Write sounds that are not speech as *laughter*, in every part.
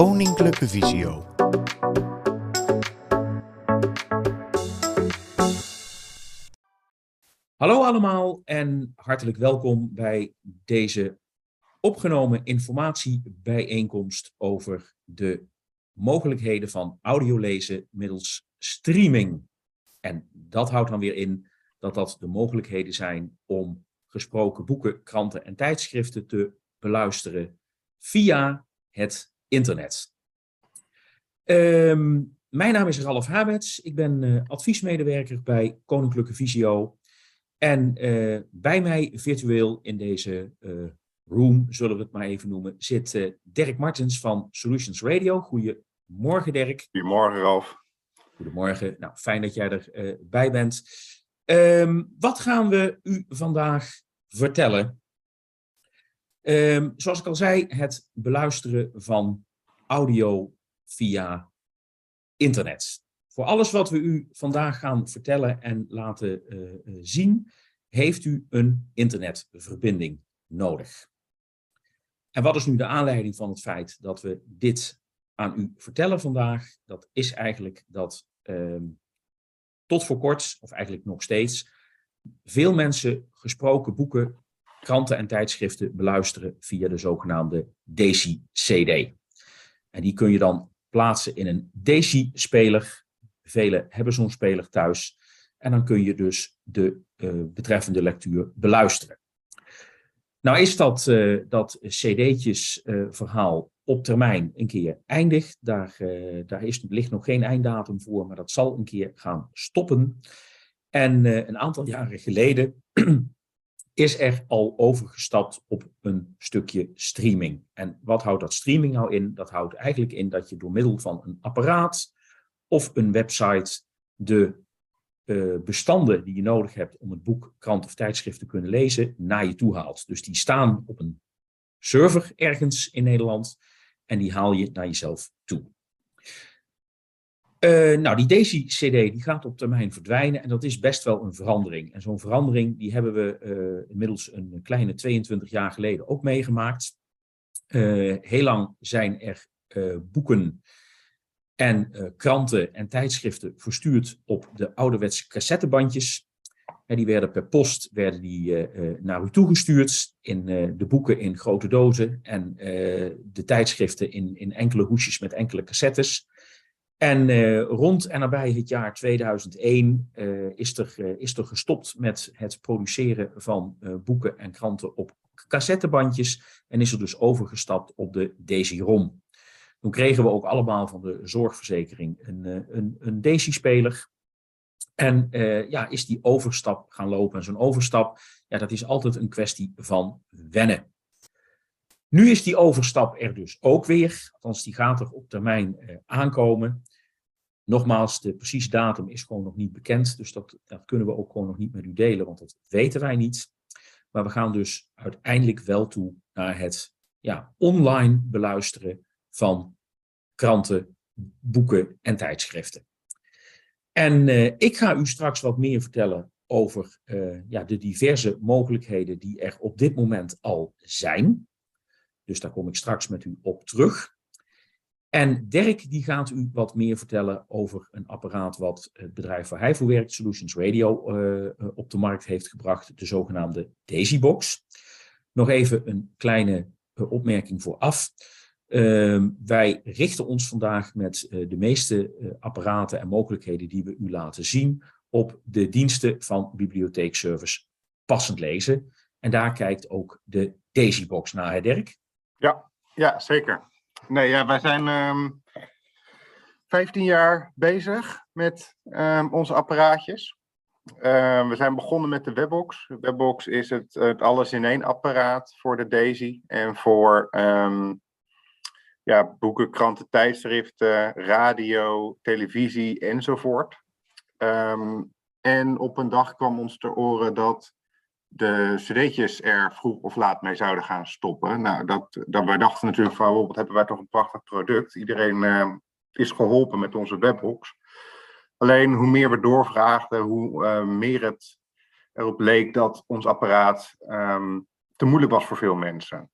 Koninklijke Visio. Hallo allemaal en hartelijk welkom bij deze opgenomen informatiebijeenkomst over de mogelijkheden van audiolezen middels streaming. En dat houdt dan weer in dat dat de mogelijkheden zijn om gesproken boeken, kranten en tijdschriften te beluisteren via het internet. Ehm, mijn naam is Ralf Habets. Ik ben uh, adviesmedewerker bij Koninklijke Visio. En uh, bij mij virtueel in deze uh, room, zullen we het maar even noemen, zit Dirk Martens van Solutions Radio. Goedemorgen Dirk. Goedemorgen Ralf. Goedemorgen. Nou, fijn dat jij erbij bij bent. Um, wat gaan we u vandaag vertellen? Um, zoals ik al zei, het beluisteren van audio via internet. Voor alles wat we u vandaag gaan vertellen en laten uh, zien, heeft u een internetverbinding nodig. En wat is nu de aanleiding van het feit dat we dit aan u vertellen vandaag? Dat is eigenlijk dat um, tot voor kort, of eigenlijk nog steeds, veel mensen gesproken boeken, kranten en tijdschriften beluisteren via de zogenaamde DAISY-CD. En die kun je dan plaatsen in een DAISY-speler. Velen hebben zo'n speler thuis. En dan kun je dus de uh, betreffende lectuur beluisteren. Nou is dat, uh, dat cd'tjes uh, verhaal op termijn een keer eindig. Daar, daar is, ligt nog geen einddatum voor, maar dat zal een keer gaan stoppen. En een aantal jaren geleden is er al overgestapt op een stukje streaming. En wat houdt dat streaming nou in? Dat houdt eigenlijk in dat je door middel van een apparaat of een website de uh, bestanden die je nodig hebt om het boek, krant of tijdschrift te kunnen lezen, naar je toe haalt. Dus die staan op een server ergens in Nederland en die haal je naar jezelf toe. Uh, nou, die Daisy-CD die gaat op termijn verdwijnen en dat is best wel een verandering. En zo'n verandering die hebben we uh, inmiddels een kleine 22 jaar geleden ook meegemaakt. Uh, heel lang zijn er boeken en kranten en tijdschriften verstuurd op de ouderwetse cassettebandjes. En die werden per post werden die, naar u toegestuurd. In de boeken in grote dozen en de tijdschriften in, in enkele hoesjes met enkele cassettes. En uh, rond en nabij het jaar 2001 uh, is, er, uh, is er gestopt met het produceren van boeken en kranten op cassettebandjes en is er dus overgestapt op de Daisy-ROM. Toen kregen we ook allemaal van de zorgverzekering een, een, een Daisy-speler. En ja, is die overstap gaan lopen. En zo'n overstap, ja, dat is altijd een kwestie van wennen. Nu is die overstap er dus ook weer, althans die gaat er op termijn eh, aankomen. Nogmaals, de precieze datum is gewoon nog niet bekend, dus dat, dat kunnen we ook gewoon nog niet met u delen, want dat weten wij niet. Maar we gaan dus uiteindelijk wel toe naar het ja, online beluisteren van kranten, boeken en tijdschriften. En uh, ik ga u straks wat meer vertellen over uh, ja, de diverse mogelijkheden die er op dit moment al zijn. Dus daar kom ik straks met u op terug. En Dirk die gaat u wat meer vertellen over een apparaat wat het bedrijf waar hij voor werkt, Solutions Radio, uh, op de markt heeft gebracht, de zogenaamde Daisybox. Nog even een kleine uh, opmerking vooraf. Uh, wij richten ons vandaag met de meeste apparaten en mogelijkheden die we u laten zien op de diensten van bibliotheekservice Passend Lezen. En daar kijkt ook de Daisybox naar, hè Dirk? Ja, ja zeker. Nee, ja, wij zijn um, ehm, 15 jaar bezig met um, onze apparaatjes. Uh, we zijn begonnen met de Webbox. Webbox is het, het alles-in-één apparaat voor de Daisy en voor ja, boeken, kranten, tijdschriften, radio, televisie enzovoort. en op een dag kwam ons ter oren dat de cd'tjes er vroeg of laat mee zouden gaan stoppen. Nou, dat, dat wij dachten natuurlijk van, wat hebben wij toch een prachtig product. Iedereen uh, is geholpen met onze webbox. Alleen hoe meer we doorvraagden, hoe uh, meer het erop leek dat ons apparaat um, te moeilijk was voor veel mensen.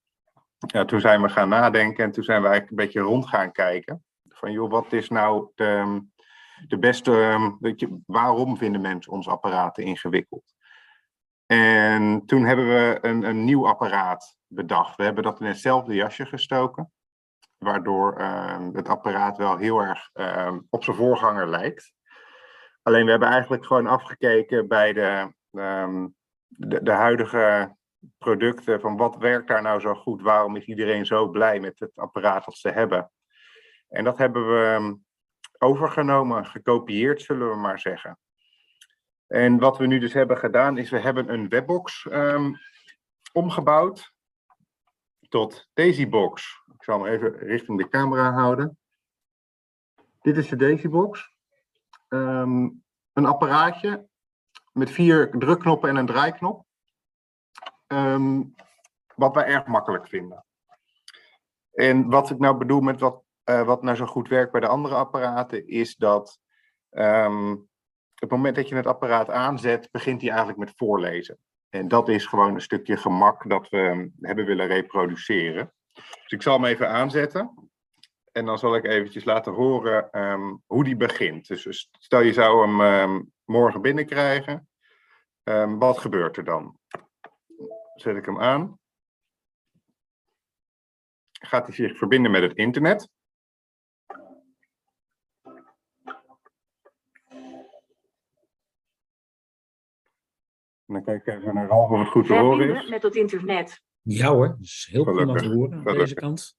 ja, toen zijn we gaan nadenken en toen zijn we eigenlijk een beetje rond gaan kijken. Van joh, wat is nou de, de beste, ehm, waarom vinden mensen ons apparaten ingewikkeld? En toen hebben we een, een nieuw apparaat bedacht. We hebben dat in hetzelfde jasje gestoken, waardoor ehm, het apparaat wel heel erg ehm, op zijn voorganger lijkt. Alleen we hebben eigenlijk gewoon afgekeken bij de, de, de huidige producten, van wat werkt daar nou zo goed? Waarom is iedereen zo blij met het apparaat dat ze hebben? En dat hebben we overgenomen, gekopieerd, zullen we maar zeggen. En wat we nu dus hebben gedaan, is we hebben een webbox um, omgebouwd tot Daisybox. Ik zal hem even richting de camera houden. Dit is de Daisybox. Um, een apparaatje met vier drukknoppen en een draaiknop. Um, wat wij erg makkelijk vinden. En wat ik nou bedoel met wat, uh, wat nou zo goed werkt bij de andere apparaten, is dat het moment dat je het apparaat aanzet, begint hij eigenlijk met voorlezen. En dat is gewoon een stukje gemak dat we hebben willen reproduceren. Dus ik zal hem even aanzetten. En dan zal ik eventjes laten horen um, hoe die begint. Dus stel je zou hem um, morgen binnenkrijgen. Wat gebeurt er dan? Zet ik hem aan. Gaat hij zich verbinden met het internet. En dan kijk ik even naar Ralf of het goed te horen is. met het internet. Ja hoor, dat is heel prima te horen aan Gelukkig. deze kant.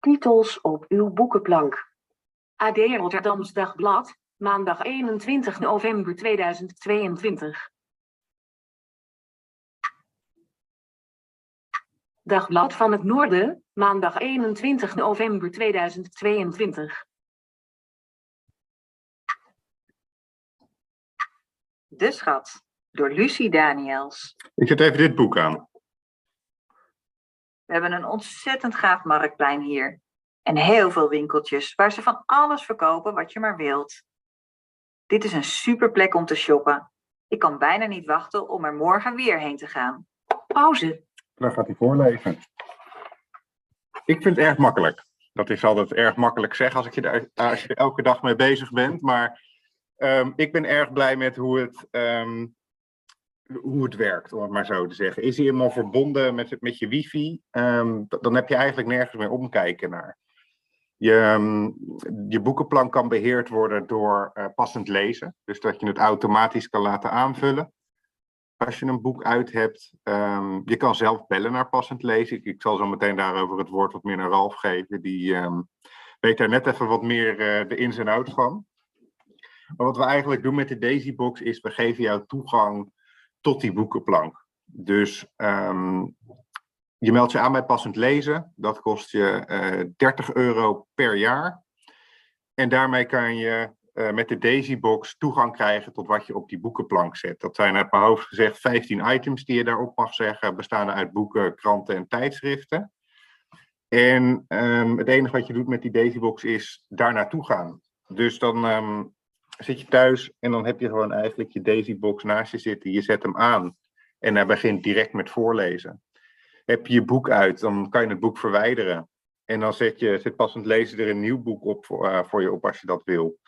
Titels op uw boekenplank. AD Rotterdams Dagblad, maandag 21 november 2022. Dagblad van het Noorden, maandag 21 november 2022. De Schat, door Lucie Daniels. Ik zet even dit boek aan. We hebben een ontzettend gaaf marktplein hier. En heel veel winkeltjes waar ze van alles verkopen wat je maar wilt. Dit is een super plek om te shoppen. Ik kan bijna niet wachten om er morgen weer heen te gaan. Pauze. Dan gaat hij voorlezen. Ik vind het erg makkelijk. Dat is altijd erg makkelijk zeggen als, ik je daar, als je er elke dag mee bezig bent. Maar um, ik ben erg blij met hoe het, um, hoe het werkt, om het maar zo te zeggen. Is hij helemaal verbonden met, met je wifi? Um, dan heb je eigenlijk nergens meer omkijken naar. Je, je boekenplan kan beheerd worden door uh, passend lezen. Dus dat je het automatisch kan laten aanvullen. Als je een boek uit hebt, je kan zelf bellen naar passend lezen. Ik, ik, zal zo meteen daarover het woord wat meer naar Ralf geven. Die weet daar net even wat meer uh, de ins en outs van. Maar wat we eigenlijk doen met de Daisybox is, we geven jou toegang tot die boekenplank. Dus um, je meldt je aan bij passend lezen. Dat kost je uh, 30 euro per jaar. En daarmee kan je uh, met de Daisybox toegang krijgen tot wat je op die boekenplank zet. Dat zijn uit mijn hoofd gezegd 15 items die je daarop mag zeggen, bestaande uit boeken, kranten en tijdschriften. En um, het enige wat je doet met die Daisybox is daar naartoe gaan. Dus dan um, zit je thuis en dan heb je gewoon eigenlijk je Daisybox naast je zitten. Je zet hem aan en hij begint direct met voorlezen. Heb je je boek uit, dan kan je het boek verwijderen. En dan zet je, zet passend lezen er een nieuw boek op voor, uh, voor je op als je dat wil.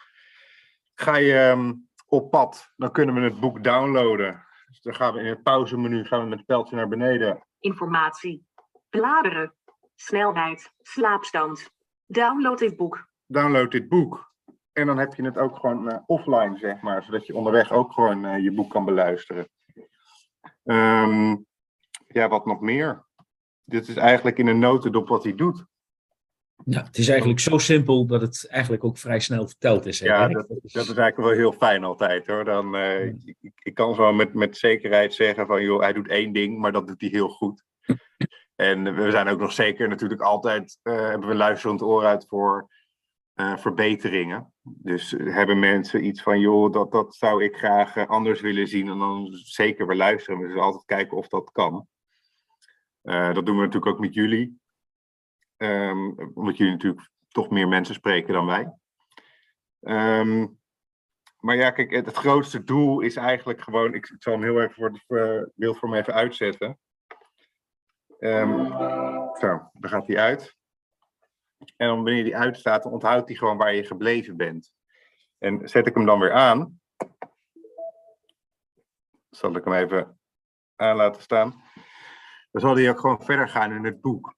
Ga je um, op pad, dan kunnen we het boek downloaden. Dus dan gaan we in het pauzemenu gaan we met het pijltje naar beneden. Informatie. Bladeren. Snelheid. Slaapstand. Download dit boek. Download dit boek. En dan heb je het ook gewoon uh, offline, zeg maar. Zodat je onderweg ook gewoon uh, je boek kan beluisteren. Um, ja, wat nog meer? Dit is eigenlijk in een notendop wat hij doet. Ja, het is eigenlijk zo simpel dat het eigenlijk ook vrij snel verteld is. Hè? Ja, dat, dat, is eigenlijk wel heel fijn altijd hoor. Dan, uh, ik, ik, kan zo met, met zekerheid zeggen van joh, hij doet één ding, maar dat doet hij heel goed. *laughs* en we zijn ook nog zeker natuurlijk altijd, uh, hebben we luisterend oor uit voor uh, verbeteringen. Dus hebben mensen iets van joh, dat, dat zou ik graag anders willen zien. En dan zeker we luisteren, we dus altijd kijken of dat kan. dat doen we natuurlijk ook met jullie. Um, omdat jullie natuurlijk toch meer mensen spreken dan wij. Um, maar ja, kijk, het, grootste doel is eigenlijk gewoon. Ik, zal hem heel even voor het beeld voor me even uitzetten. Ehm, zo, dan gaat hij uit. En dan wanneer die uitstaat, dan onthoudt hij gewoon waar je gebleven bent. En zet ik hem dan weer aan. Zal ik hem even aan laten staan. Dan zal hij ook gewoon verder gaan in het boek.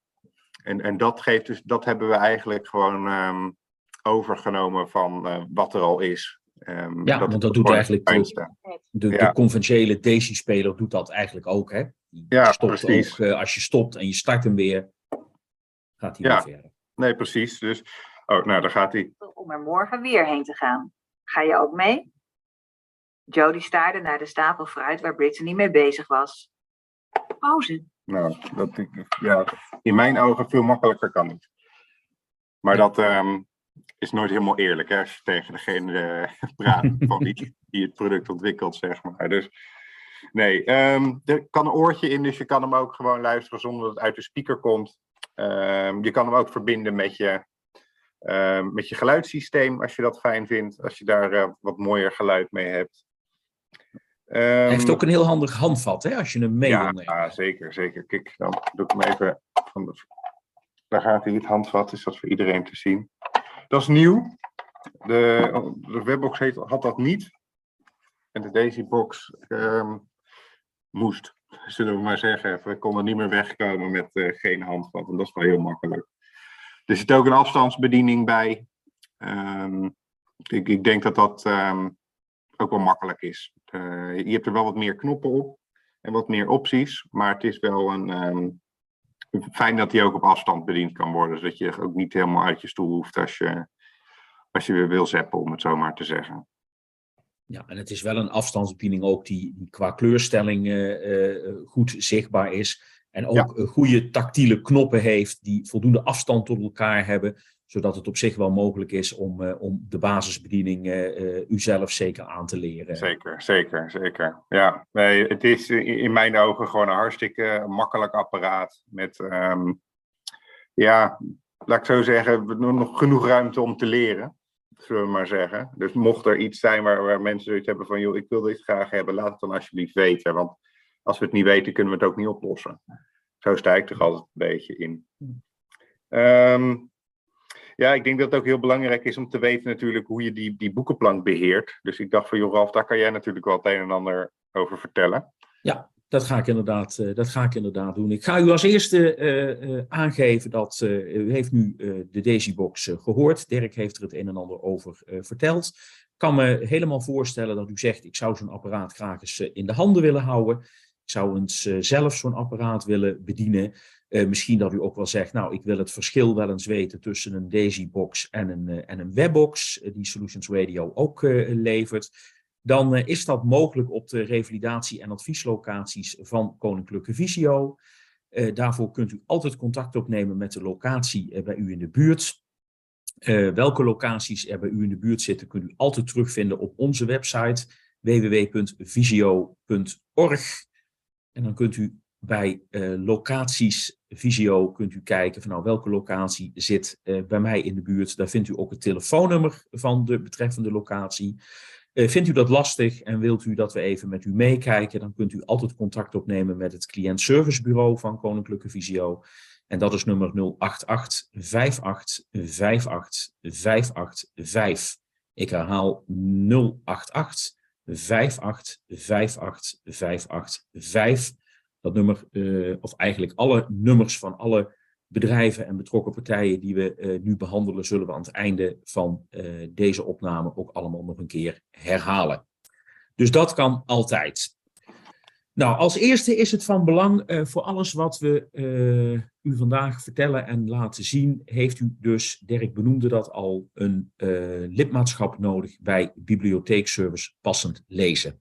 En, en dat geeft dus, dat hebben we eigenlijk gewoon um, overgenomen van uh, wat er al is. Um, ja, dat want dat doet eigenlijk de, de, ja. de, conventionele Daisy-speler doet dat eigenlijk ook. Hè? Die ja, stopt precies. Ook, uh, als je stopt en je start hem weer, gaat hij ja. weer verder. Nee, precies. Dus, oh, nou, daar gaat hij. Om er morgen weer heen te gaan. Ga je ook mee? Jody staarde naar de stapel fruit waar Brittany mee bezig was. Pauze. Nou, dat, ja, in mijn ogen veel makkelijker kan niet. Maar dat um, is nooit helemaal eerlijk hè, als je tegen degene uh, praat van die, die het product ontwikkelt, zeg maar. Dus nee, um, er kan een oortje in, dus je kan hem ook gewoon luisteren zonder dat het uit de speaker komt. Um, je kan hem ook verbinden met je, met je geluidssysteem, als je dat fijn vindt. Als je daar uh, wat mooier geluid mee hebt. Hij heeft ook een heel handig handvat, hè, als je hem mee ja, wil nemen. Ja, zeker, zeker. Kijk, dan doe ik hem even van de... Daar gaat hij, het handvat, is dat voor iedereen te zien. Dat is nieuw. De, de webbox heet, had dat niet. En de Daisybox um, moest, zullen we maar zeggen. We konden niet meer wegkomen met uh, geen handvat. En dat is wel heel makkelijk. Er zit ook een afstandsbediening bij. Um, ik, ik denk dat dat um, ook wel makkelijk is. Uh, je hebt er wel wat meer knoppen op en wat meer opties, maar het is wel een, um, fijn dat die ook op afstand bediend kan worden, zodat je ook niet helemaal uit je stoel hoeft als je, als je weer wil zeppen, om het zo maar te zeggen. Ja, en het is wel een afstandsbediening ook die, die qua kleurstelling uh, uh, goed zichtbaar is. En ook ja. goede tactiele knoppen heeft die voldoende afstand tot elkaar hebben zodat het op zich wel mogelijk is om, uh, om de basisbediening uh, uzelf zeker aan te leren. Zeker, zeker, zeker. Ja, nee, het is in mijn ogen gewoon een hartstikke makkelijk apparaat. Met, um, ja, laat ik zo zeggen, nog genoeg ruimte om te leren. Zullen we maar zeggen. Dus mocht er iets zijn waar, waar mensen zoiets hebben van, joh, ik wil dit graag hebben, laat het dan alsjeblieft weten. Want als we het niet weten, kunnen we het ook niet oplossen. Zo sta ik toch altijd een beetje in. Um, ja, ik denk dat het ook heel belangrijk is om te weten natuurlijk hoe je die, die boekenplank beheert. Dus ik dacht van, joh Ralf, daar kan jij natuurlijk wel het een en ander over vertellen. Ja, dat ga ik inderdaad, uh, dat ga ik inderdaad doen. Ik ga u als eerste uh, uh, aangeven dat u heeft nu de Daisybox gehoord. Dirk heeft er het een en ander over verteld. Ik kan me helemaal voorstellen dat u zegt, ik zou zo'n apparaat graag eens in de handen willen houden. Ik zou eens zelf zo'n apparaat willen bedienen. Misschien dat u ook wel zegt, nou, ik wil het verschil wel eens weten tussen een Daisy-box en een, en een webbox, die Solutions Radio ook levert. Dan is dat mogelijk op de revalidatie- en advieslocaties van Koninklijke Visio. daarvoor kunt u altijd contact opnemen met de locatie bij u in de buurt. welke locaties er bij u in de buurt zitten, kunt u altijd terugvinden op onze website www.visio.org. En dan kunt u bij uh, locaties Visio kunt u kijken van nou welke locatie zit bij mij in de buurt. Daar vindt u ook het telefoonnummer van de betreffende locatie. Uh, vindt u dat lastig en wilt u dat we even met u meekijken, dan kunt u altijd contact opnemen met het cliëntservicebureau van Koninklijke Visio. En dat is nummer 088 58 58 585. Ik herhaal 088 58 58 585. Dat nummer, uh, of eigenlijk alle nummers van alle bedrijven en betrokken partijen die we uh, nu behandelen, zullen we aan het einde van uh, deze opname ook allemaal nog een keer herhalen. Dus dat kan altijd. Nou, als eerste is het van belang voor alles wat we u vandaag vertellen en laten zien, heeft u dus, Dirk benoemde dat al, een lidmaatschap nodig bij Bibliotheekservice Passend Lezen.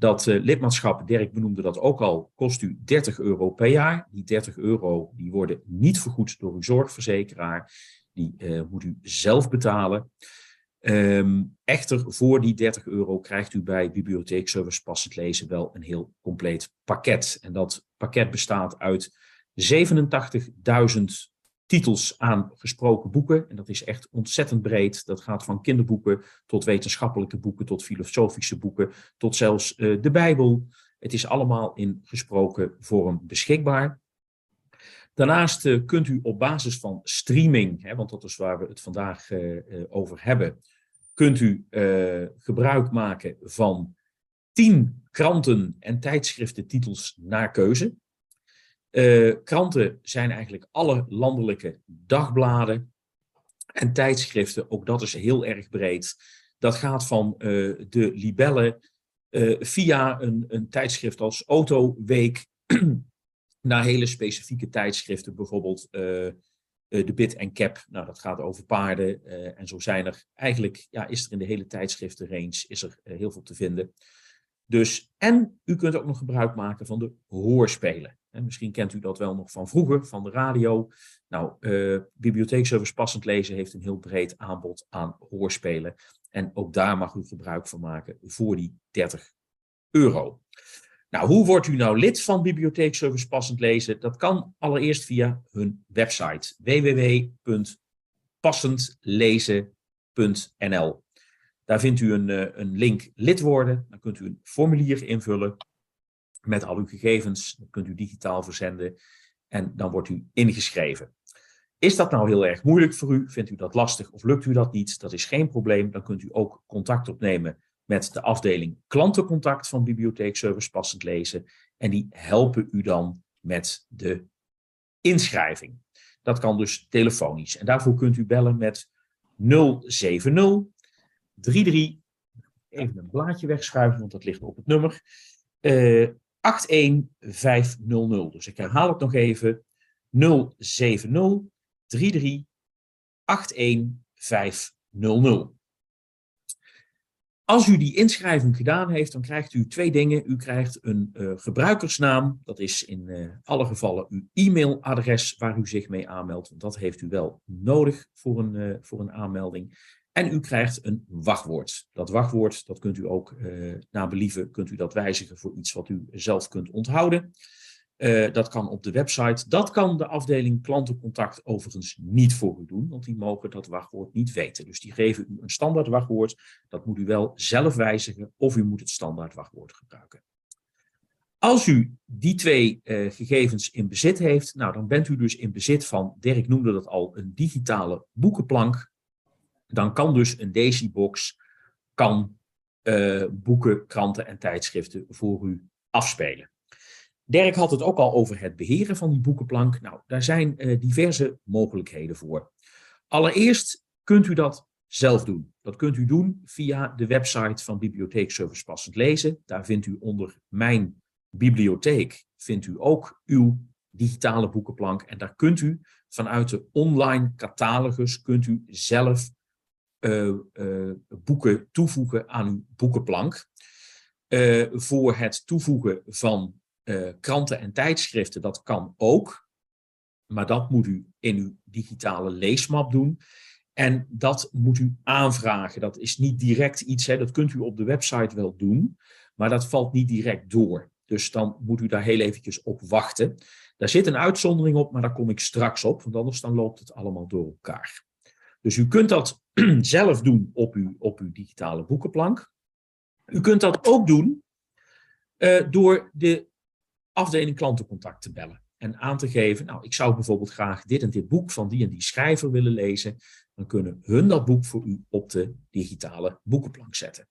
Dat uh, lidmaatschap, Dirk benoemde dat ook al, kost u 30 euro per jaar. Die 30 euro die worden niet vergoed door uw zorgverzekeraar. Die uh, moet u zelf betalen. Um, echter, voor die 30 euro krijgt u bij Bibliotheekservice Passend Lezen wel een heel compleet pakket. En dat pakket bestaat uit 87.000 titels aan gesproken boeken. En dat is echt ontzettend breed. Dat gaat van kinderboeken tot wetenschappelijke boeken, tot filosofische boeken, tot zelfs uh, de Bijbel. Het is allemaal in gesproken vorm beschikbaar. Daarnaast uh, kunt u op basis van streaming, hè, want dat is waar we het vandaag uh, over hebben, kunt u gebruik maken van tien kranten en tijdschriftentitels naar keuze. Uh, kranten zijn eigenlijk alle landelijke dagbladen en tijdschriften. Ook dat is heel erg breed. Dat gaat van uh, de libellen uh, via een, een, tijdschrift als Autoweek *clears throat* naar hele specifieke tijdschriften, bijvoorbeeld de Bit en Cap. Nou, dat gaat over paarden. en zo zijn er eigenlijk, ja, is er in de hele tijdschriftenrange is er heel veel te vinden. Dus, en u kunt ook nog gebruik maken van de hoorspelen. En misschien kent u dat wel nog van vroeger, van de radio. Nou, uh, Bibliotheekservice Passend Lezen heeft een heel breed aanbod aan hoorspelen. En ook daar mag u gebruik van maken voor die 30 euro. Nou, hoe wordt u nou lid van Bibliotheekservice Passend Lezen? Dat kan allereerst via hun website www.passendlezen.nl. Daar vindt u een, eh, een link lid worden. Dan kunt u een formulier invullen met al uw gegevens. Dat kunt u digitaal verzenden en dan wordt u ingeschreven. Is dat nou heel erg moeilijk voor u? Vindt u dat lastig of lukt u dat niet? Dat is geen probleem. Dan kunt u ook contact opnemen met de afdeling klantencontact van Bibliotheekservice Passend Lezen. En die helpen u dan met de inschrijving. Dat kan dus telefonisch. En daarvoor kunt u bellen met 070 33, even een blaadje wegschuiven, want dat ligt op het nummer, uh, 81500. Dus ik herhaal het nog even, 070 33 81500. Als u die inschrijving gedaan heeft, dan krijgt u twee dingen. U krijgt een uh, gebruikersnaam, dat is in uh, alle gevallen uw e-mailadres waar u zich mee aanmeldt. Want dat heeft u wel nodig voor een, uh, voor een aanmelding. En u krijgt een wachtwoord. Dat wachtwoord, dat kunt u ook uh, na believen, kunt u dat wijzigen voor iets wat u zelf kunt onthouden. Uh, dat kan op de website. Dat kan de afdeling klantencontact overigens niet voor u doen, want die mogen dat wachtwoord niet weten. Dus die geven u een standaard wachtwoord. Dat moet u wel zelf wijzigen of u moet het standaard wachtwoord gebruiken. Als u die twee uh, gegevens in bezit heeft, nou, dan bent u dus in bezit van, Dirk noemde dat al, een digitale boekenplank dan kan dus een Daisybox kan, uh, boeken, kranten en tijdschriften voor u afspelen. Dirk had het ook al over het beheren van die boekenplank. Nou, daar zijn uh, diverse mogelijkheden voor. Allereerst kunt u dat zelf doen. Dat kunt u doen via de website van Bibliotheekservice Passend Lezen. Daar vindt u onder Mijn Bibliotheek vindt u ook uw digitale boekenplank. En daar kunt u vanuit de online catalogus kunt u zelf uh, uh, boeken toevoegen aan uw boekenplank. Uh, voor het toevoegen van kranten en tijdschriften, dat kan ook. Maar dat moet u in uw digitale leesmap doen. En dat moet u aanvragen. Dat is niet direct iets, hè, dat kunt u op de website wel doen, maar dat valt niet direct door. Dus dan moet u daar heel eventjes op wachten. Daar zit een uitzondering op, maar daar kom ik straks op, want anders dan loopt het allemaal door elkaar. Dus u kunt dat *clears throat* zelf doen op uw, op uw digitale boekenplank. U kunt dat ook doen uh, door de afdeling klantencontact te bellen. En aan te geven, nou, ik zou bijvoorbeeld graag dit en dit boek van die en die schrijver willen lezen. Dan kunnen hun dat boek voor u op de digitale boekenplank zetten.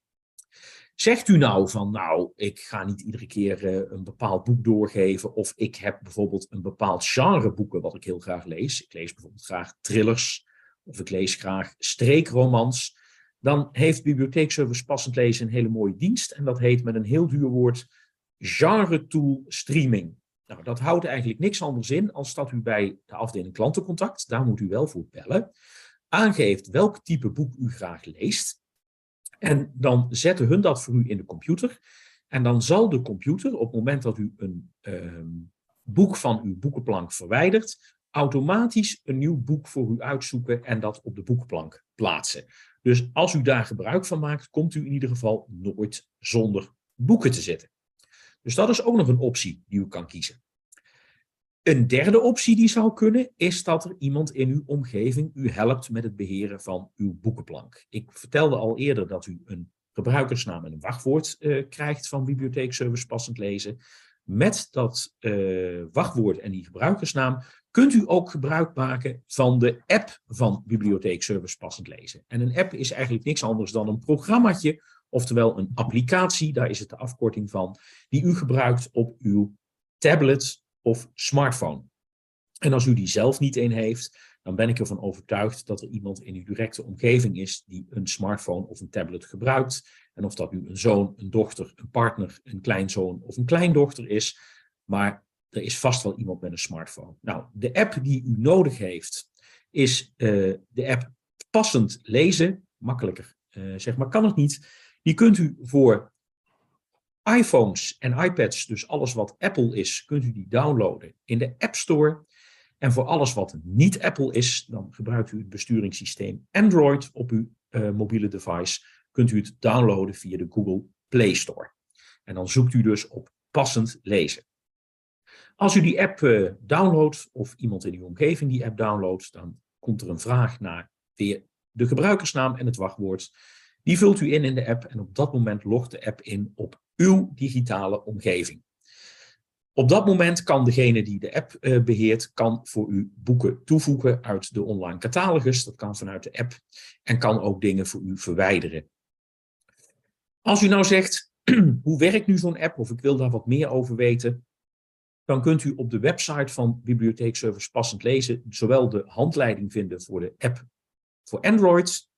Zegt u nou van, nou, ik ga niet iedere keer uh, een bepaald boek doorgeven. Of ik heb bijvoorbeeld een bepaald genre boeken wat ik heel graag lees. Ik lees bijvoorbeeld graag thrillers of ik lees graag streekromans, dan heeft Bibliotheekservice Passend Lezen een hele mooie dienst. En dat heet met een heel duur woord genre tool streaming. Nou, dat houdt eigenlijk niks anders in als dat u bij de afdeling klantencontact, daar moet u wel voor bellen, aangeeft welk type boek u graag leest. En dan zetten hun dat voor u in de computer. En dan zal de computer op het moment dat u een uh, boek van uw boekenplank verwijdert, automatisch een nieuw boek voor u uitzoeken en dat op de boekplank plaatsen. Dus als u daar gebruik van maakt, komt u in ieder geval nooit zonder boeken te zitten. Dus dat is ook nog een optie die u kan kiezen. Een derde optie die zou kunnen, is dat er iemand in uw omgeving u helpt met het beheren van uw boekenplank. Ik vertelde al eerder dat u een gebruikersnaam en een wachtwoord uh, krijgt van Bibliotheekservice Passend Lezen. Met dat uh, wachtwoord en die gebruikersnaam kunt u ook gebruik maken van de app van Bibliotheekservice Passend Lezen. En een app is eigenlijk niks anders dan een programmaatje, oftewel een applicatie, daar is het de afkorting van, die u gebruikt op uw tablet of smartphone. En als u die zelf niet een heeft, dan ben ik ervan overtuigd dat er iemand in uw directe omgeving is die een smartphone of een tablet gebruikt. En of dat nu een zoon, een dochter, een partner, een kleinzoon of een kleindochter is. Maar er is vast wel iemand met een smartphone. Nou, de app die u nodig heeft, is uh, de app Passend Lezen. Makkelijker, uh, zeg maar, kan het niet. Die kunt u voor iPhones en iPads, dus alles wat Apple is, kunt u die downloaden in de App Store. En voor alles wat niet Apple is, dan gebruikt u het besturingssysteem Android op uw uh, mobiele device. Kunt u het downloaden via de Google Play Store. En dan zoekt u dus op passend lezen. Als u die app uh, downloadt, of iemand in uw omgeving die app downloadt, dan komt er een vraag naar weer de gebruikersnaam en het wachtwoord. Die vult u in in de app en op dat moment logt de app in op uw digitale omgeving. Op dat moment kan degene die de app uh, beheert, kan voor u boeken toevoegen uit de online catalogus. Dat kan vanuit de app en kan ook dingen voor u verwijderen. Als u nou zegt, *clears throat* hoe werkt nu zo'n app of ik wil daar wat meer over weten, dan kunt u op de website van Bibliotheekservice Passend Lezen zowel de handleiding vinden voor de app voor Android,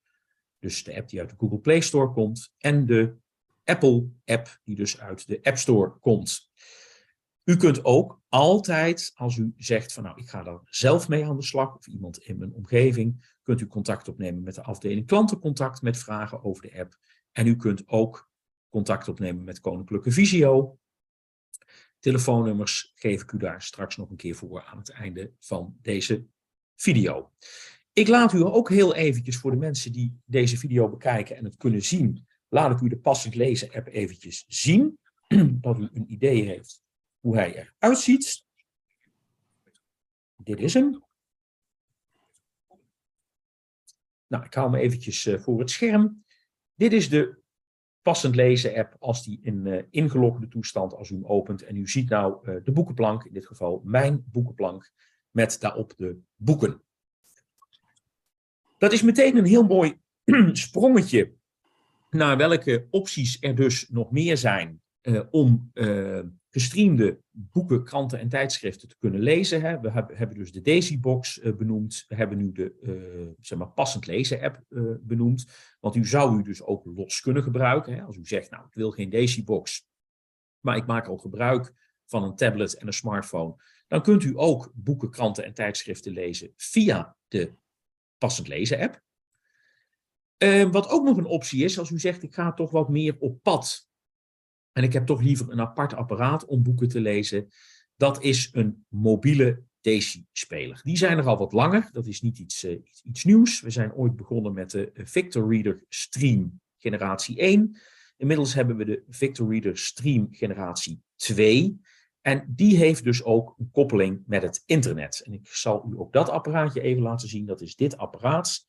dus de app die uit de Google Play Store komt, en de Apple-app die dus uit de App Store komt. U kunt ook altijd, als u zegt van nou, ik ga daar zelf mee aan de slag, of iemand in mijn omgeving, kunt u contact opnemen met de afdeling klantencontact met vragen over de app. En u kunt ook contact opnemen met Koninklijke Visio. Telefoonnummers geef ik u daar straks nog een keer voor aan het einde van deze video. Ik laat u ook heel eventjes voor de mensen die deze video bekijken en het kunnen zien, laat ik u de passend lezen app eventjes zien, *clears throat* dat u een idee heeft hoe hij eruit ziet. Dit is hem. Nou, ik hou me eventjes uh, voor het scherm. Dit is de passend lezen app als die in uh, ingelogde toestand, als u hem opent. En u ziet nou uh, de boekenplank, in dit geval mijn boekenplank, met daarop de boeken. Dat is meteen een heel mooi *clears throat* sprongetje naar welke opties er dus nog meer zijn uh, om gestreamde boeken, kranten en tijdschriften te kunnen lezen. Hè. We hebben, dus de Daisybox uh, benoemd. We hebben nu de uh, zeg maar passend lezen app uh, benoemd. Want u zou u dus ook los kunnen gebruiken. Hè. Als u zegt, nou ik wil geen Daisybox, maar ik maak al gebruik van een tablet en een smartphone. Dan kunt u ook boeken, kranten en tijdschriften lezen via de passend lezen app. wat ook nog een optie is, als u zegt ik ga toch wat meer op pad en ik heb toch liever een apart apparaat om boeken te lezen. Dat is een mobiele Daisy-speler. Die zijn er al wat langer. Dat is niet iets, iets, iets, nieuws. We zijn ooit begonnen met de Victor Reader Stream generatie 1. Inmiddels hebben we de Victor Reader Stream generatie 2. En die heeft dus ook een koppeling met het internet. En ik zal u ook dat apparaatje even laten zien. Dat is dit apparaat.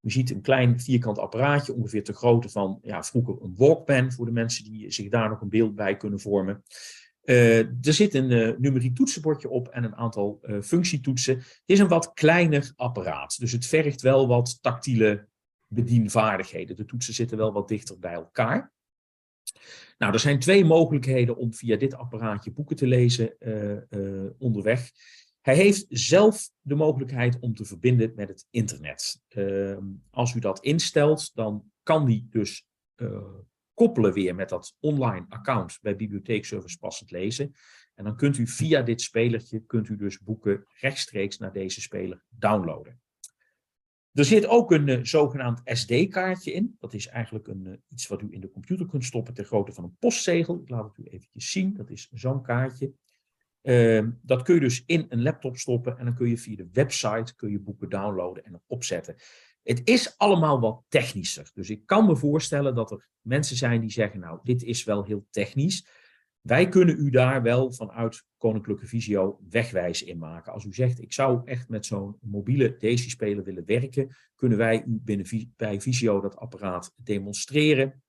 U ziet een klein vierkant apparaatje, ongeveer te grootte van ja, vroeger een Walkman, voor de mensen die zich daar nog een beeld bij kunnen vormen. Uh, er zit een uh, numeriek toetsenbordje op en een aantal uh, functietoetsen. Het is een wat kleiner apparaat, dus het vergt wel wat tactiele bedienvaardigheden. De toetsen zitten wel wat dichter bij elkaar. Nou, er zijn twee mogelijkheden om via dit apparaatje boeken te lezen onderweg. Hij heeft zelf de mogelijkheid om te verbinden met het internet. Uh, als u dat instelt, dan kan die dus uh, koppelen weer met dat online account bij Bibliotheekservice Passend Lezen. En dan kunt u via dit spelertje, kunt u dus boeken rechtstreeks naar deze speler downloaden. Er zit ook een uh, zogenaamd SD-kaartje in. Dat is eigenlijk een, uh, iets wat u in de computer kunt stoppen ter grootte van een postzegel. Ik laat het u eventjes zien. Dat is zo'n kaartje. Uh, dat kun je dus in een laptop stoppen en dan kun je via de website kun je boeken downloaden en opzetten. Het is allemaal wat technischer. Dus ik kan me voorstellen dat er mensen zijn die zeggen, nou, dit is wel heel technisch. Wij kunnen u daar wel vanuit Koninklijke Visio wegwijs in maken. Als u zegt, ik zou echt met zo'n mobiele Daisy-speler willen werken, kunnen wij u binnen bij Visio dat apparaat demonstreren.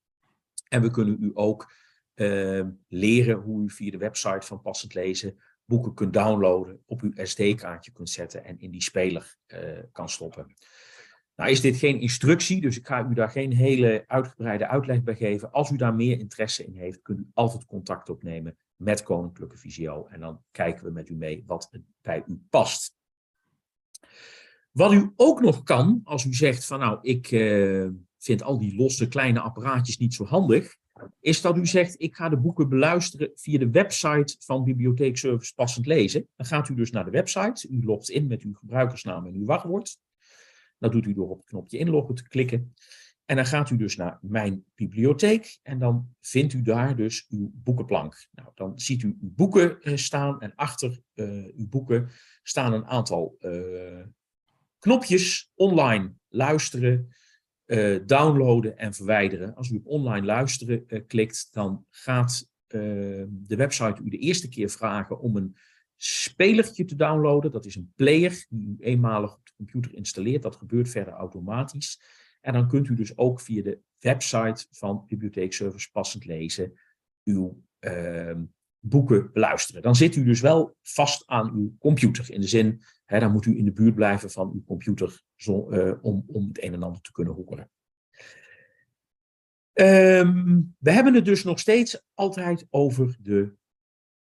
En we kunnen u ook uh, leren hoe u via de website van Passend Lezen boeken kunt downloaden, op uw SD-kaartje kunt zetten en in die speler uh, kan stoppen. Nou is dit geen instructie, dus ik ga u daar geen hele uitgebreide uitleg bij geven. Als u daar meer interesse in heeft, kunt u altijd contact opnemen met Koninklijke Visio. En dan kijken we met u mee wat bij u past. Wat u ook nog kan, als u zegt van nou, ik uh, vind al die losse kleine apparaatjes niet zo handig, is dat u zegt ik ga de boeken beluisteren via de website van Bibliotheekservice Passend Lezen. Dan gaat u dus naar de website, u logt in met uw gebruikersnaam en uw wachtwoord. Dat doet u door op het knopje inloggen te klikken. En dan gaat u dus naar Mijn Bibliotheek en dan vindt u daar dus uw boekenplank. Nou, dan ziet u uw boeken eh, staan en achter uh, uw boeken staan een aantal uh, knopjes. Online luisteren, uh, downloaden en verwijderen. Als u op online luisteren klikt, dan gaat de website u de eerste keer vragen om een spelertje te downloaden. Dat is een player die u eenmalig op de computer installeert. Dat gebeurt verder automatisch. En dan kunt u dus ook via de website van Bibliotheekservice Passend Lezen uw uh, boeken beluisteren. Dan zit u dus wel vast aan uw computer. In de zin, hè, dan moet u in de buurt blijven van uw computer uh, om, om het een en ander te kunnen horen. Um, we hebben het dus nog steeds altijd over de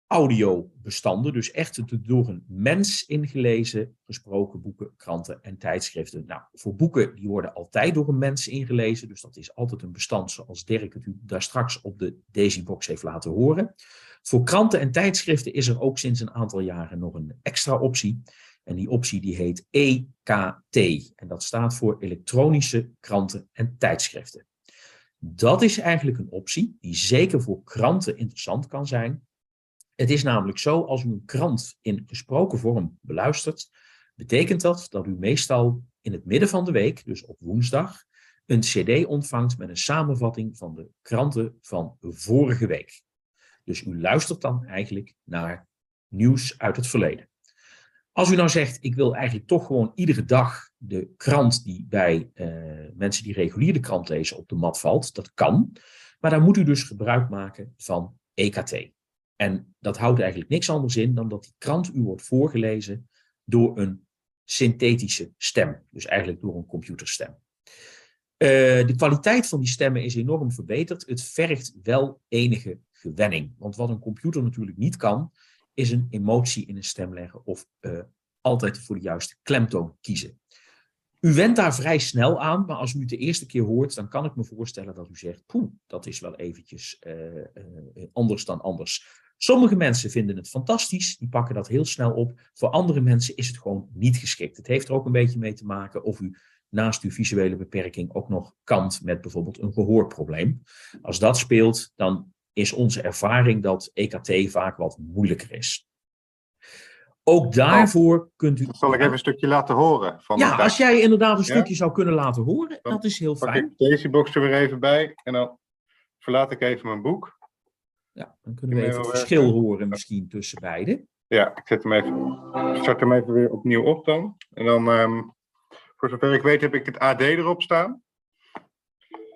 audiobestanden, dus echt door een mens ingelezen, gesproken boeken, kranten en tijdschriften. Nou, voor boeken die worden altijd door een mens ingelezen, dus dat is altijd een bestand zoals Dirk het u daar straks op de Daisybox heeft laten horen. Voor kranten en tijdschriften is er ook sinds een aantal jaren nog een extra optie. En die optie die heet EKT. En dat staat voor elektronische kranten en tijdschriften. Dat is eigenlijk een optie die zeker voor kranten interessant kan zijn, het is namelijk zo, als u een krant in gesproken vorm beluistert, betekent dat dat u meestal in het midden van de week, dus op woensdag, een cd ontvangt met een samenvatting van de kranten van vorige week. Dus u luistert dan eigenlijk naar nieuws uit het verleden. Als u nou zegt, ik wil eigenlijk toch gewoon iedere dag de krant die bij uh, mensen die regulier de krant lezen op de mat valt, dat kan. Maar dan moet u dus gebruik maken van EKT. En dat houdt eigenlijk niks anders in dan dat die krant u wordt voorgelezen door een synthetische stem. Dus eigenlijk door een computerstem. Uh, de kwaliteit van die stemmen is enorm verbeterd. Het vergt wel enige gewenning. Want wat een computer natuurlijk niet kan, is een emotie in een stem leggen of uh, altijd voor de juiste klemtoon kiezen. U went daar vrij snel aan, maar als u het de eerste keer hoort, dan kan ik me voorstellen dat u zegt, poeh, dat is wel eventjes uh, anders dan anders. Sommige mensen vinden het fantastisch, die pakken dat heel snel op. Voor andere mensen is het gewoon niet geschikt. Het heeft er ook een beetje mee te maken of u naast uw visuele beperking ook nog kant met bijvoorbeeld een gehoorprobleem. Als dat speelt, dan is onze ervaring dat EKT vaak wat moeilijker is. Ook daarvoor kunt u. Zal ik even een stukje laten horen? Van ja, als jij inderdaad een stukje zou kunnen laten horen, dan dat is heel fijn. Pak ik deze box er weer even bij en dan verlaat ik even mijn boek. Ja, dan kunnen we even het verschil horen misschien tussen beide. Ja, ik zet hem even, start hem even weer opnieuw op dan. En dan, um, voor zover ik weet, heb ik het AD erop staan.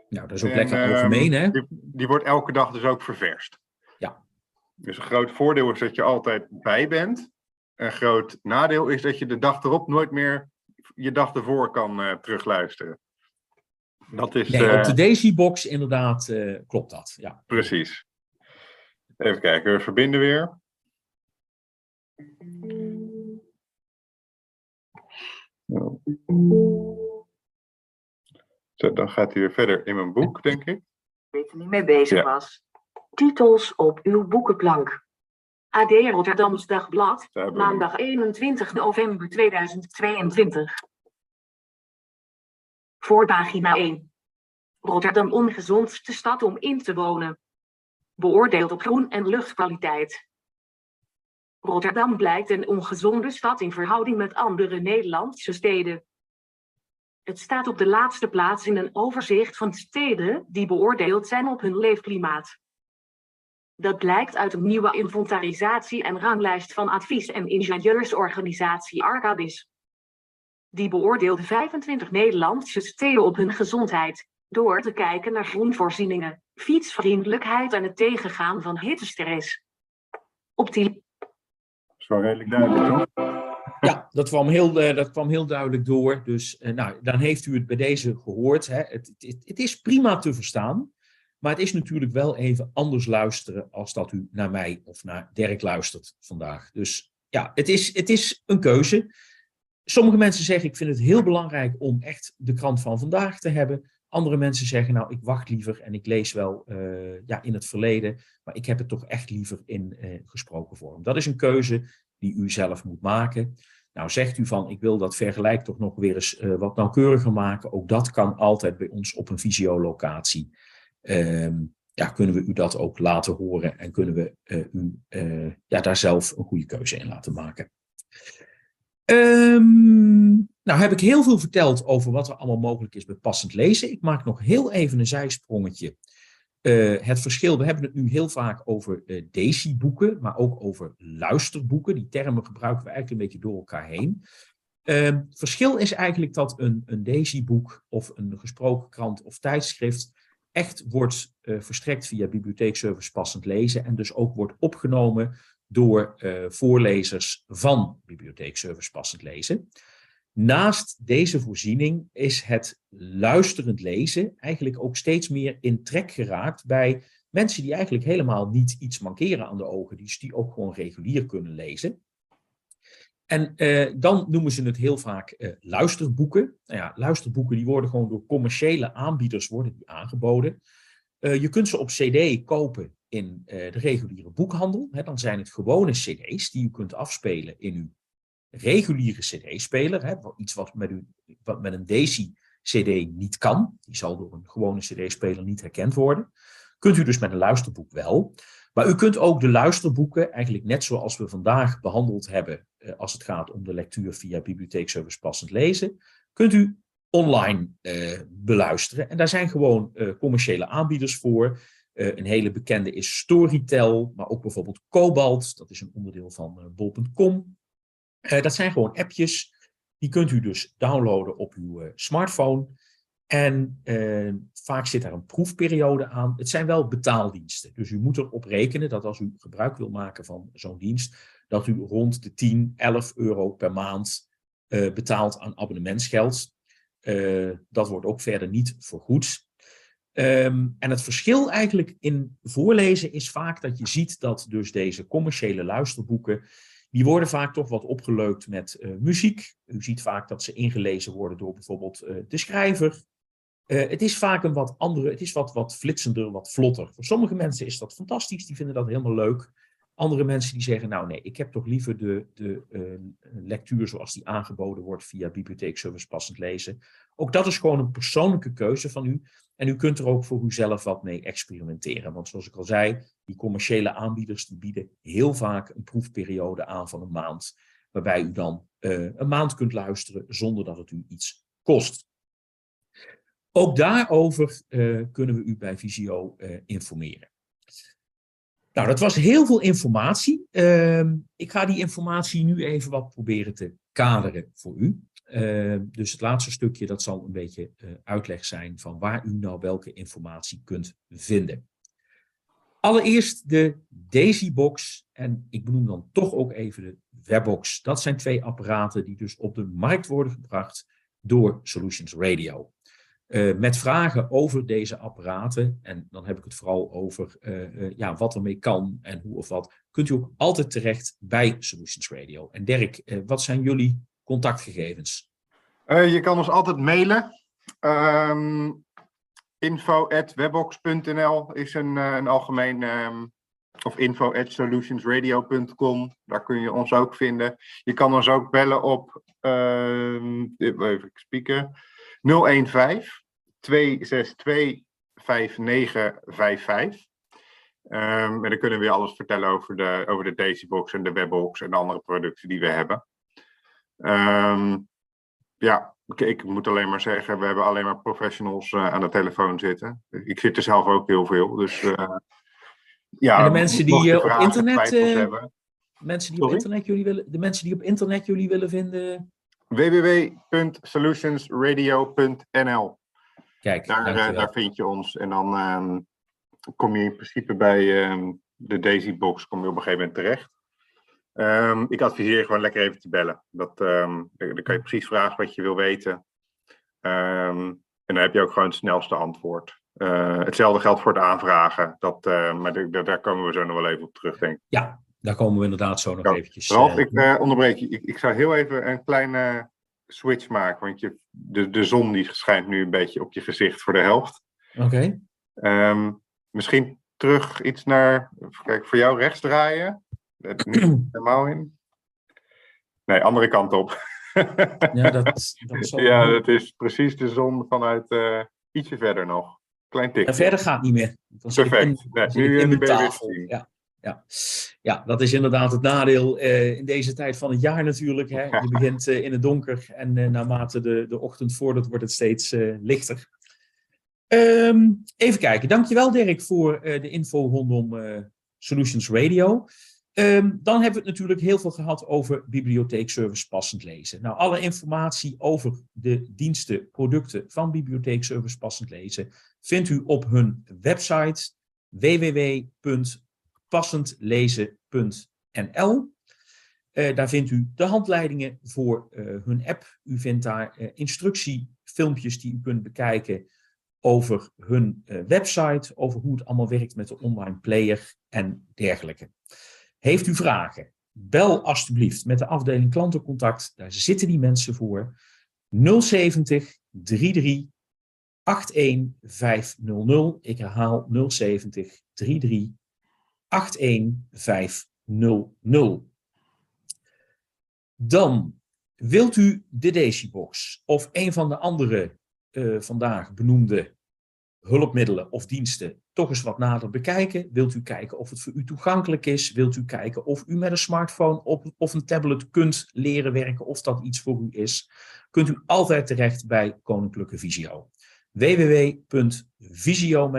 Nou, dat is ook en, lekker algemeen, hè? Die, die, wordt elke dag dus ook ververst. Ja. Dus een groot voordeel is dat je altijd bij bent. Een groot nadeel is dat je de dag erop nooit meer je dag ervoor kan uh, terugluisteren. Dat is, nee, op de Daisy-box inderdaad uh, klopt dat. Ja. Precies. Even kijken, we verbinden weer. Zo, dan gaat hij weer verder in mijn boek, denk ik. Weet er niet mee bezig ja. was. Titels op uw boekenplank. AD Rotterdams Dagblad, maandag 21 november 2022. Voorpagina 1. Rotterdam ongezondste stad om in te wonen beoordeeld op groen- en luchtkwaliteit. Rotterdam blijkt een ongezonde stad in verhouding met andere Nederlandse steden. Het staat op de laatste plaats in een overzicht van steden die beoordeeld zijn op hun leefklimaat. Dat blijkt uit een nieuwe inventarisatie en ranglijst van advies- en ingenieursorganisatie Arcadis. Die beoordeelde 25 Nederlandse steden op hun gezondheid, door te kijken naar groenvoorzieningen, fietsvriendelijkheid en het tegengaan van hittestress. Op die Zo redelijk duidelijk, toch? Ja, dat kwam heel, eh, dat kwam heel duidelijk door. Dus eh, nou, dan heeft u het bij deze gehoord. Hè. Het, het, het is prima te verstaan. Maar het is natuurlijk wel even anders luisteren als dat u naar mij of naar Dirk luistert vandaag. Dus ja, het is, het is een keuze. Sommige mensen zeggen, ik vind het heel belangrijk om echt de krant van vandaag te hebben. Andere mensen zeggen, nou, ik wacht liever en ik lees wel eh, ja, in het verleden. Maar ik heb het toch echt liever in eh, gesproken vorm. Dat is een keuze die u zelf moet maken. Nou, zegt u van, ik wil dat vergelijk toch nog weer eens eh, wat nauwkeuriger maken. Ook dat kan altijd bij ons op een visiolocatie. Ehm, ja, kunnen we u dat ook laten horen en kunnen we u ja, daar zelf een goede keuze in laten maken. Ehm, nou heb ik heel veel verteld over wat er allemaal mogelijk is bij passend lezen. Ik maak nog heel even een zijsprongetje. Uh, het verschil, we hebben het nu heel vaak over uh, deci-boeken, maar ook over luisterboeken. Die termen gebruiken we eigenlijk een beetje door elkaar heen. Het verschil is eigenlijk dat een, een deci-boek of een gesproken krant of tijdschrift echt wordt uh, verstrekt via bibliotheekservice passend lezen en dus ook wordt opgenomen door voorlezers van bibliotheekservice passend lezen. Naast deze voorziening is het luisterend lezen eigenlijk ook steeds meer in trek geraakt bij mensen die eigenlijk helemaal niet iets mankeren aan de ogen, dus die ook gewoon regulier kunnen lezen. En eh, dan noemen ze het heel vaak eh, luisterboeken. Nou ja, luisterboeken die worden gewoon door commerciële aanbieders worden aangeboden. Je kunt ze op cd kopen in de reguliere boekhandel. Hè, dan zijn het gewone cd's die u kunt afspelen in uw reguliere CD-speler, iets wat met, wat met een DAISY-CD niet kan, die zal door een gewone CD-speler niet herkend worden, kunt u dus met een luisterboek wel. Maar u kunt ook de luisterboeken, eigenlijk net zoals we vandaag behandeld hebben, eh, als het gaat om de lectuur via bibliotheekservice passend lezen, kunt u online eh, beluisteren. En daar zijn gewoon eh, commerciële aanbieders voor. Uh, een hele bekende is Storytel, maar ook bijvoorbeeld Cobalt, dat is een onderdeel van uh, bol.com. Uh, dat zijn gewoon appjes. Die kunt u dus downloaden op uw smartphone. En vaak zit daar een proefperiode aan. Het zijn wel betaaldiensten. Dus u moet erop rekenen dat als u gebruik wil maken van zo'n dienst, dat u rond de 10, 11 euro per maand betaalt aan abonnementsgeld. dat wordt ook verder niet vergoed. Um, en het verschil eigenlijk in voorlezen is vaak dat je ziet dat dus deze commerciële luisterboeken die worden vaak toch wat opgeleukt met uh, muziek. U ziet vaak dat ze ingelezen worden door bijvoorbeeld uh, de schrijver. Uh, het is vaak een wat andere, het is wat, wat flitsender, wat vlotter. Voor sommige mensen is dat fantastisch, die vinden dat helemaal leuk. Andere mensen die zeggen, nou nee, ik heb toch liever de, de lectuur zoals die aangeboden wordt via bibliotheekservice passend lezen. Ook dat is gewoon een persoonlijke keuze van u. En u kunt er ook voor uzelf wat mee experimenteren. Want zoals ik al zei, die commerciële aanbieders bieden heel vaak een proefperiode aan van een maand. Waarbij u dan uh, een maand kunt luisteren zonder dat het u iets kost. Ook daarover uh, kunnen we u bij Visio informeren. Nou, dat was heel veel informatie. Uh, ik ga die informatie nu even wat proberen te kaderen voor u. Uh, dus het laatste stukje, dat zal een beetje uh, uitleg zijn van waar u nou welke informatie kunt vinden. Allereerst de Daisybox en ik benoem dan toch ook even de Webbox. Dat zijn twee apparaten die dus op de markt worden gebracht door Solutions Radio. Uh, met vragen over deze apparaten, en dan heb ik het vooral over ja, wat ermee kan en hoe of wat, kunt u ook altijd terecht bij Solutions Radio. En Dirk, wat zijn jullie contactgegevens? Uh, je kan ons altijd mailen. Um, info.webbox.nl is een, uh, een algemeen, um, of info.solutionsradio.com. Daar kun je ons ook vinden. Je kan ons ook bellen op, um, even spieken, 015 262 5955. Um, en dan kunnen we je alles vertellen over de, over de Daisybox en de Webbox en de andere producten die we hebben. Um, ja, ik, ik, moet alleen maar zeggen, we hebben alleen maar professionals uh, aan de telefoon zitten. Ik zit er zelf ook heel veel, dus uh, Ja, En de mensen die, eh, op internet, eh, hebben, Mensen die op internet jullie willen, de mensen die op internet jullie willen vinden. www.solutionsradio.nl. Kijk, Daar, eh, daar vind je ons. En dan ehm, kom je in principe bij ehm, de Daisy Box kom je op een gegeven moment terecht. Ehm, ik adviseer je gewoon lekker even te bellen. Dat, dan kan je precies vragen wat je wil weten. En dan heb je ook gewoon het snelste antwoord. Eh, hetzelfde geldt voor het aanvragen. Dat, eh, maar daar- daar- daar komen we zo nog wel even op terug, denk ik. Ja, daar komen we inderdaad zo nog Ja, eventjes. Ralf, eh, ik eh, onderbreek je. Ik, ik zou heel even een kleine switch maken. Want je, de, de zon die schijnt nu een beetje op je gezicht voor de helft. Oké, Ehm, misschien terug iets naar, kijken, voor jou rechts draaien. Niet *clears throat* helemaal in. Nee, andere kant op. *laughs* ja, dat, dat ja, dat is precies de zon vanuit eh, ietsje verder nog. Klein tikje. En verder gaat niet meer. Perfect. Nee, nu, in de tafel. Ja, ja. ja, dat is inderdaad het nadeel eh, in deze tijd van het jaar natuurlijk. Hè. Je *laughs* begint eh, in het donker en eh, naarmate de, de ochtend vordert wordt het steeds lichter. Ehm, even kijken. Dankjewel Dirk voor de info rondom Solutions Radio. Ehm, dan hebben we het natuurlijk heel veel gehad over bibliotheekservice passend lezen. Nou, alle informatie over de diensten, producten van bibliotheekservice passend lezen vindt u op hun website www.passendlezen.nl. Eh, daar vindt u de handleidingen voor eh, hun app. U vindt daar eh, instructiefilmpjes die u kunt bekijken over hun website, over hoe het allemaal werkt met de online player en dergelijke. Heeft u vragen? Bel alstublieft met de afdeling klantencontact. Daar zitten die mensen voor. 070 33 81500. Ik herhaal 070 33 81500. Dan wilt u de Decibox of een van de andere eh, vandaag benoemde hulpmiddelen of diensten toch eens wat nader bekijken? Wilt u kijken of het voor u toegankelijk is? Wilt u kijken of u met een smartphone op, of een tablet kunt leren werken, of dat iets voor u is? Kunt u altijd terecht bij Koninklijke Visio. www.visio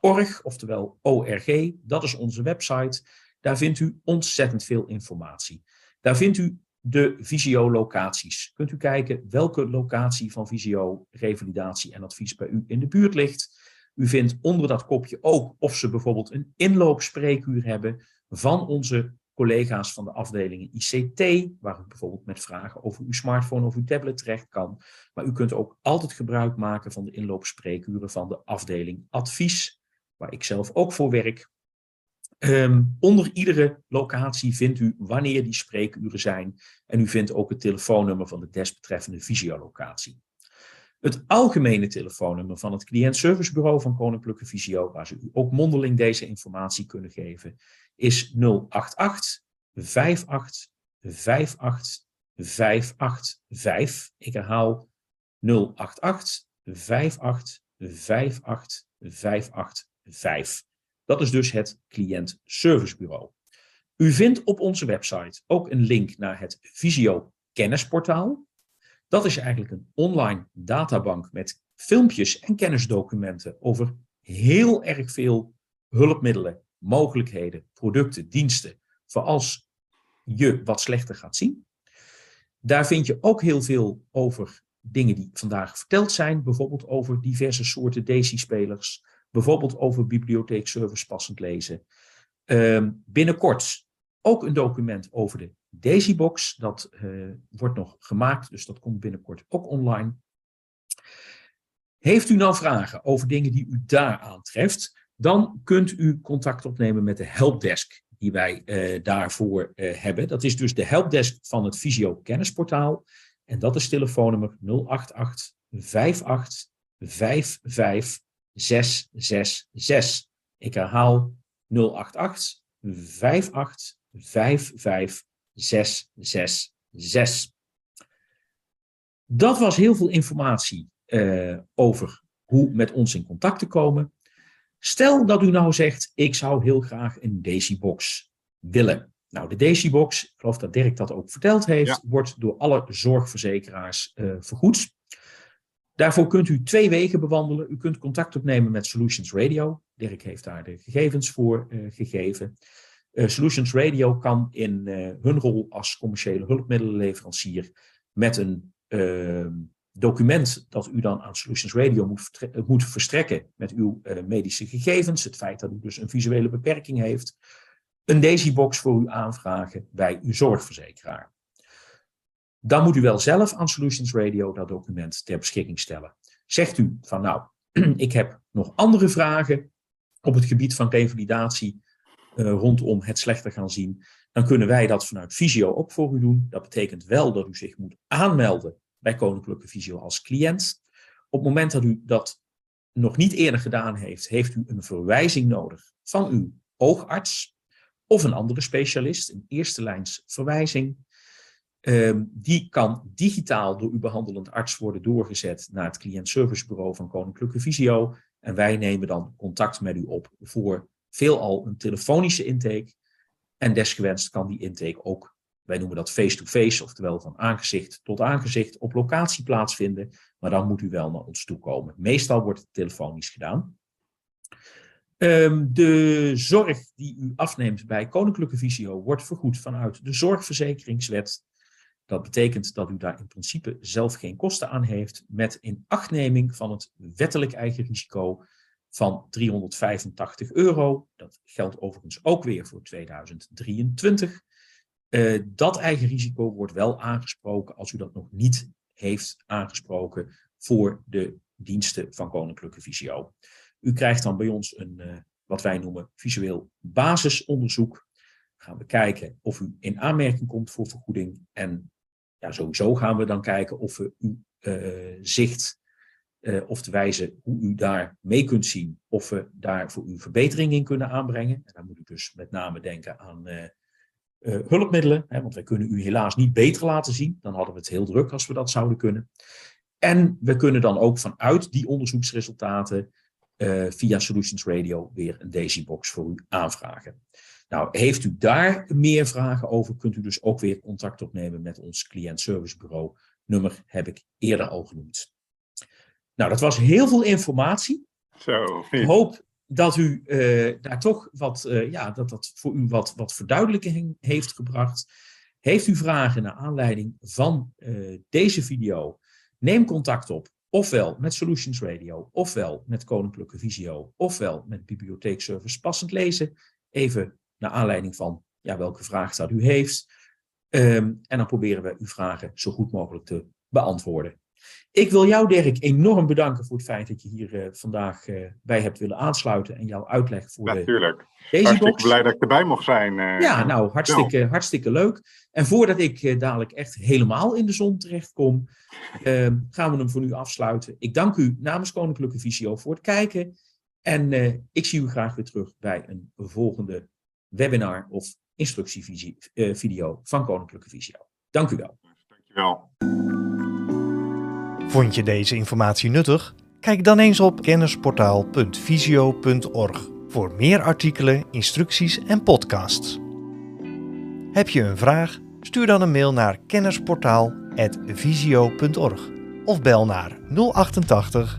v.org, oftewel ORG, dat is onze website. Daar vindt u ontzettend veel informatie. Daar vindt u de Visio-locaties. Kunt u kijken welke locatie van Visio, revalidatie en advies bij u in de buurt ligt. U vindt onder dat kopje ook of ze bijvoorbeeld een inloopspreekuur hebben van onze collega's van de afdelingen ICT, waar u bijvoorbeeld met vragen over uw smartphone of uw tablet terecht kan. Maar u kunt ook altijd gebruik maken van de inloopspreekuren van de afdeling advies, waar ik zelf ook voor werk. Ehm, onder iedere locatie vindt u wanneer die spreekuren zijn en u vindt ook het telefoonnummer van de desbetreffende visiolocatie. Het algemene telefoonnummer van het cliëntservicebureau van Koninklijke Visio, waar ze u ook mondeling deze informatie kunnen geven, is 088 58 58 585. Ik herhaal 088 58 58 585. Dat is dus het cliëntservicebureau. U vindt op onze website ook een link naar het Visio kennisportaal. Dat is eigenlijk een online databank met filmpjes en kennisdocumenten over heel erg veel hulpmiddelen, mogelijkheden, producten, diensten, voor als je wat slechter gaat zien. Daar vind je ook heel veel over dingen die vandaag verteld zijn, bijvoorbeeld over diverse soorten DAISY-spelers, bijvoorbeeld over bibliotheekservice passend lezen. Ehm, binnenkort ook een document over de Daisybox. Dat eh, wordt nog gemaakt, dus dat komt binnenkort ook online. Heeft u nou vragen over dingen die u daar aantreft, dan kunt u contact opnemen met de helpdesk die wij eh, daarvoor eh, hebben. Dat is dus de helpdesk van het Visio Kennisportaal. En dat is telefoonnummer 088 58 55 666. Ik herhaal 088 58 55 666. Dat was heel veel informatie eh, over hoe met ons in contact te komen. Stel dat u nou zegt, ik zou heel graag een Daisybox willen. Nou, de Daisybox, ik geloof dat Dirk dat ook verteld heeft, Ja. wordt door alle zorgverzekeraars eh, vergoed. Daarvoor kunt u twee wegen bewandelen. U kunt contact opnemen met Solutions Radio. Dirk heeft daar de gegevens voor uh, gegeven. Uh, Solutions Radio kan in uh, hun rol als commerciële hulpmiddelenleverancier met een ehm, document dat u dan aan Solutions Radio moet, moet verstrekken met uw medische gegevens, het feit dat u dus een visuele beperking heeft, een Daisybox voor u aanvragen bij uw zorgverzekeraar. Dan moet u wel zelf aan Solutions Radio dat document ter beschikking stellen. Zegt u van nou, *clears throat* ik heb nog andere vragen op het gebied van revalidatie uh, rondom het slechter gaan zien, dan kunnen wij dat vanuit Visio ook voor u doen. Dat betekent wel dat u zich moet aanmelden bij Koninklijke Visio als cliënt. Op het moment dat u dat nog niet eerder gedaan heeft, heeft u een verwijzing nodig van uw oogarts of een andere specialist, een eerste lijns verwijzing. Um, die kan digitaal door uw behandelend arts worden doorgezet naar het cliëntservicebureau van Koninklijke Visio. En wij nemen dan contact met u op voor veelal een telefonische intake. En desgewenst kan die intake ook, wij noemen dat face-to-face, oftewel van aangezicht tot aangezicht op locatie plaatsvinden. Maar dan moet u wel naar ons toe komen. Meestal wordt het telefonisch gedaan. Um, de zorg die u afneemt bij Koninklijke Visio wordt vergoed vanuit de zorgverzekeringswet. Dat betekent dat u daar in principe zelf geen kosten aan heeft, met inachtneming van het wettelijk eigen risico van 385 euro. Dat geldt overigens ook weer voor 2023. Uh, eh, dat eigen risico wordt wel aangesproken als u dat nog niet heeft aangesproken voor de diensten van Koninklijke Visio. U krijgt dan bij ons een, uh, wat wij noemen, visueel basisonderzoek. Gaan we kijken of u in aanmerking komt voor vergoeding. En ja, sowieso gaan we dan kijken of we uw uh, zicht uh, of de wijze hoe u daar mee kunt zien of we daar voor u verbetering in kunnen aanbrengen. En dan moet u dus met name denken aan uh, hulpmiddelen, hè, want wij kunnen u helaas niet beter laten zien. Dan hadden we het heel druk als we dat zouden kunnen. En we kunnen dan ook vanuit die onderzoeksresultaten via Solutions Radio weer een Daisybox voor u aanvragen. Nou, heeft u daar meer vragen over, kunt u dus ook weer contact opnemen met ons cliëntservicebureau. Nummer heb ik eerder al genoemd. Nou, dat was heel veel informatie. Zo, ik hoop dat u uh, daar toch wat, uh, ja, dat dat voor u wat, wat verduidelijking heeft gebracht. Heeft u vragen naar aanleiding van uh, deze video? Neem contact op, ofwel met Solutions Radio, ofwel met Koninklijke Visio, ofwel met Bibliotheekservice Passend Lezen. Even naar aanleiding van ja, welke vraag dat u heeft. Um, en dan proberen we uw vragen zo goed mogelijk te beantwoorden. Ik wil jou, Dirk, enorm bedanken voor het feit dat je hier uh, vandaag uh, bij hebt willen aansluiten en jouw uitleg voor Natuurlijk. de deze Hartstikke box. blij dat ik erbij mocht zijn. Uh, Ja, nou, hartstikke, ja. hartstikke leuk. En voordat ik dadelijk echt helemaal in de zon terechtkom, ehm, gaan we hem voor nu afsluiten. Ik dank u namens Koninklijke Visio voor het kijken. En ik zie u graag weer terug bij een volgende webinar of instructievideo van Koninklijke Visio. Dank u wel. Dankjewel. Vond je deze informatie nuttig? Kijk dan eens op kennisportaal.visio.org voor meer artikelen, instructies en podcasts. Heb je een vraag? Stuur dan een mail naar kennisportaal.visio.org of bel naar 088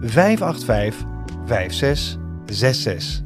585 5666.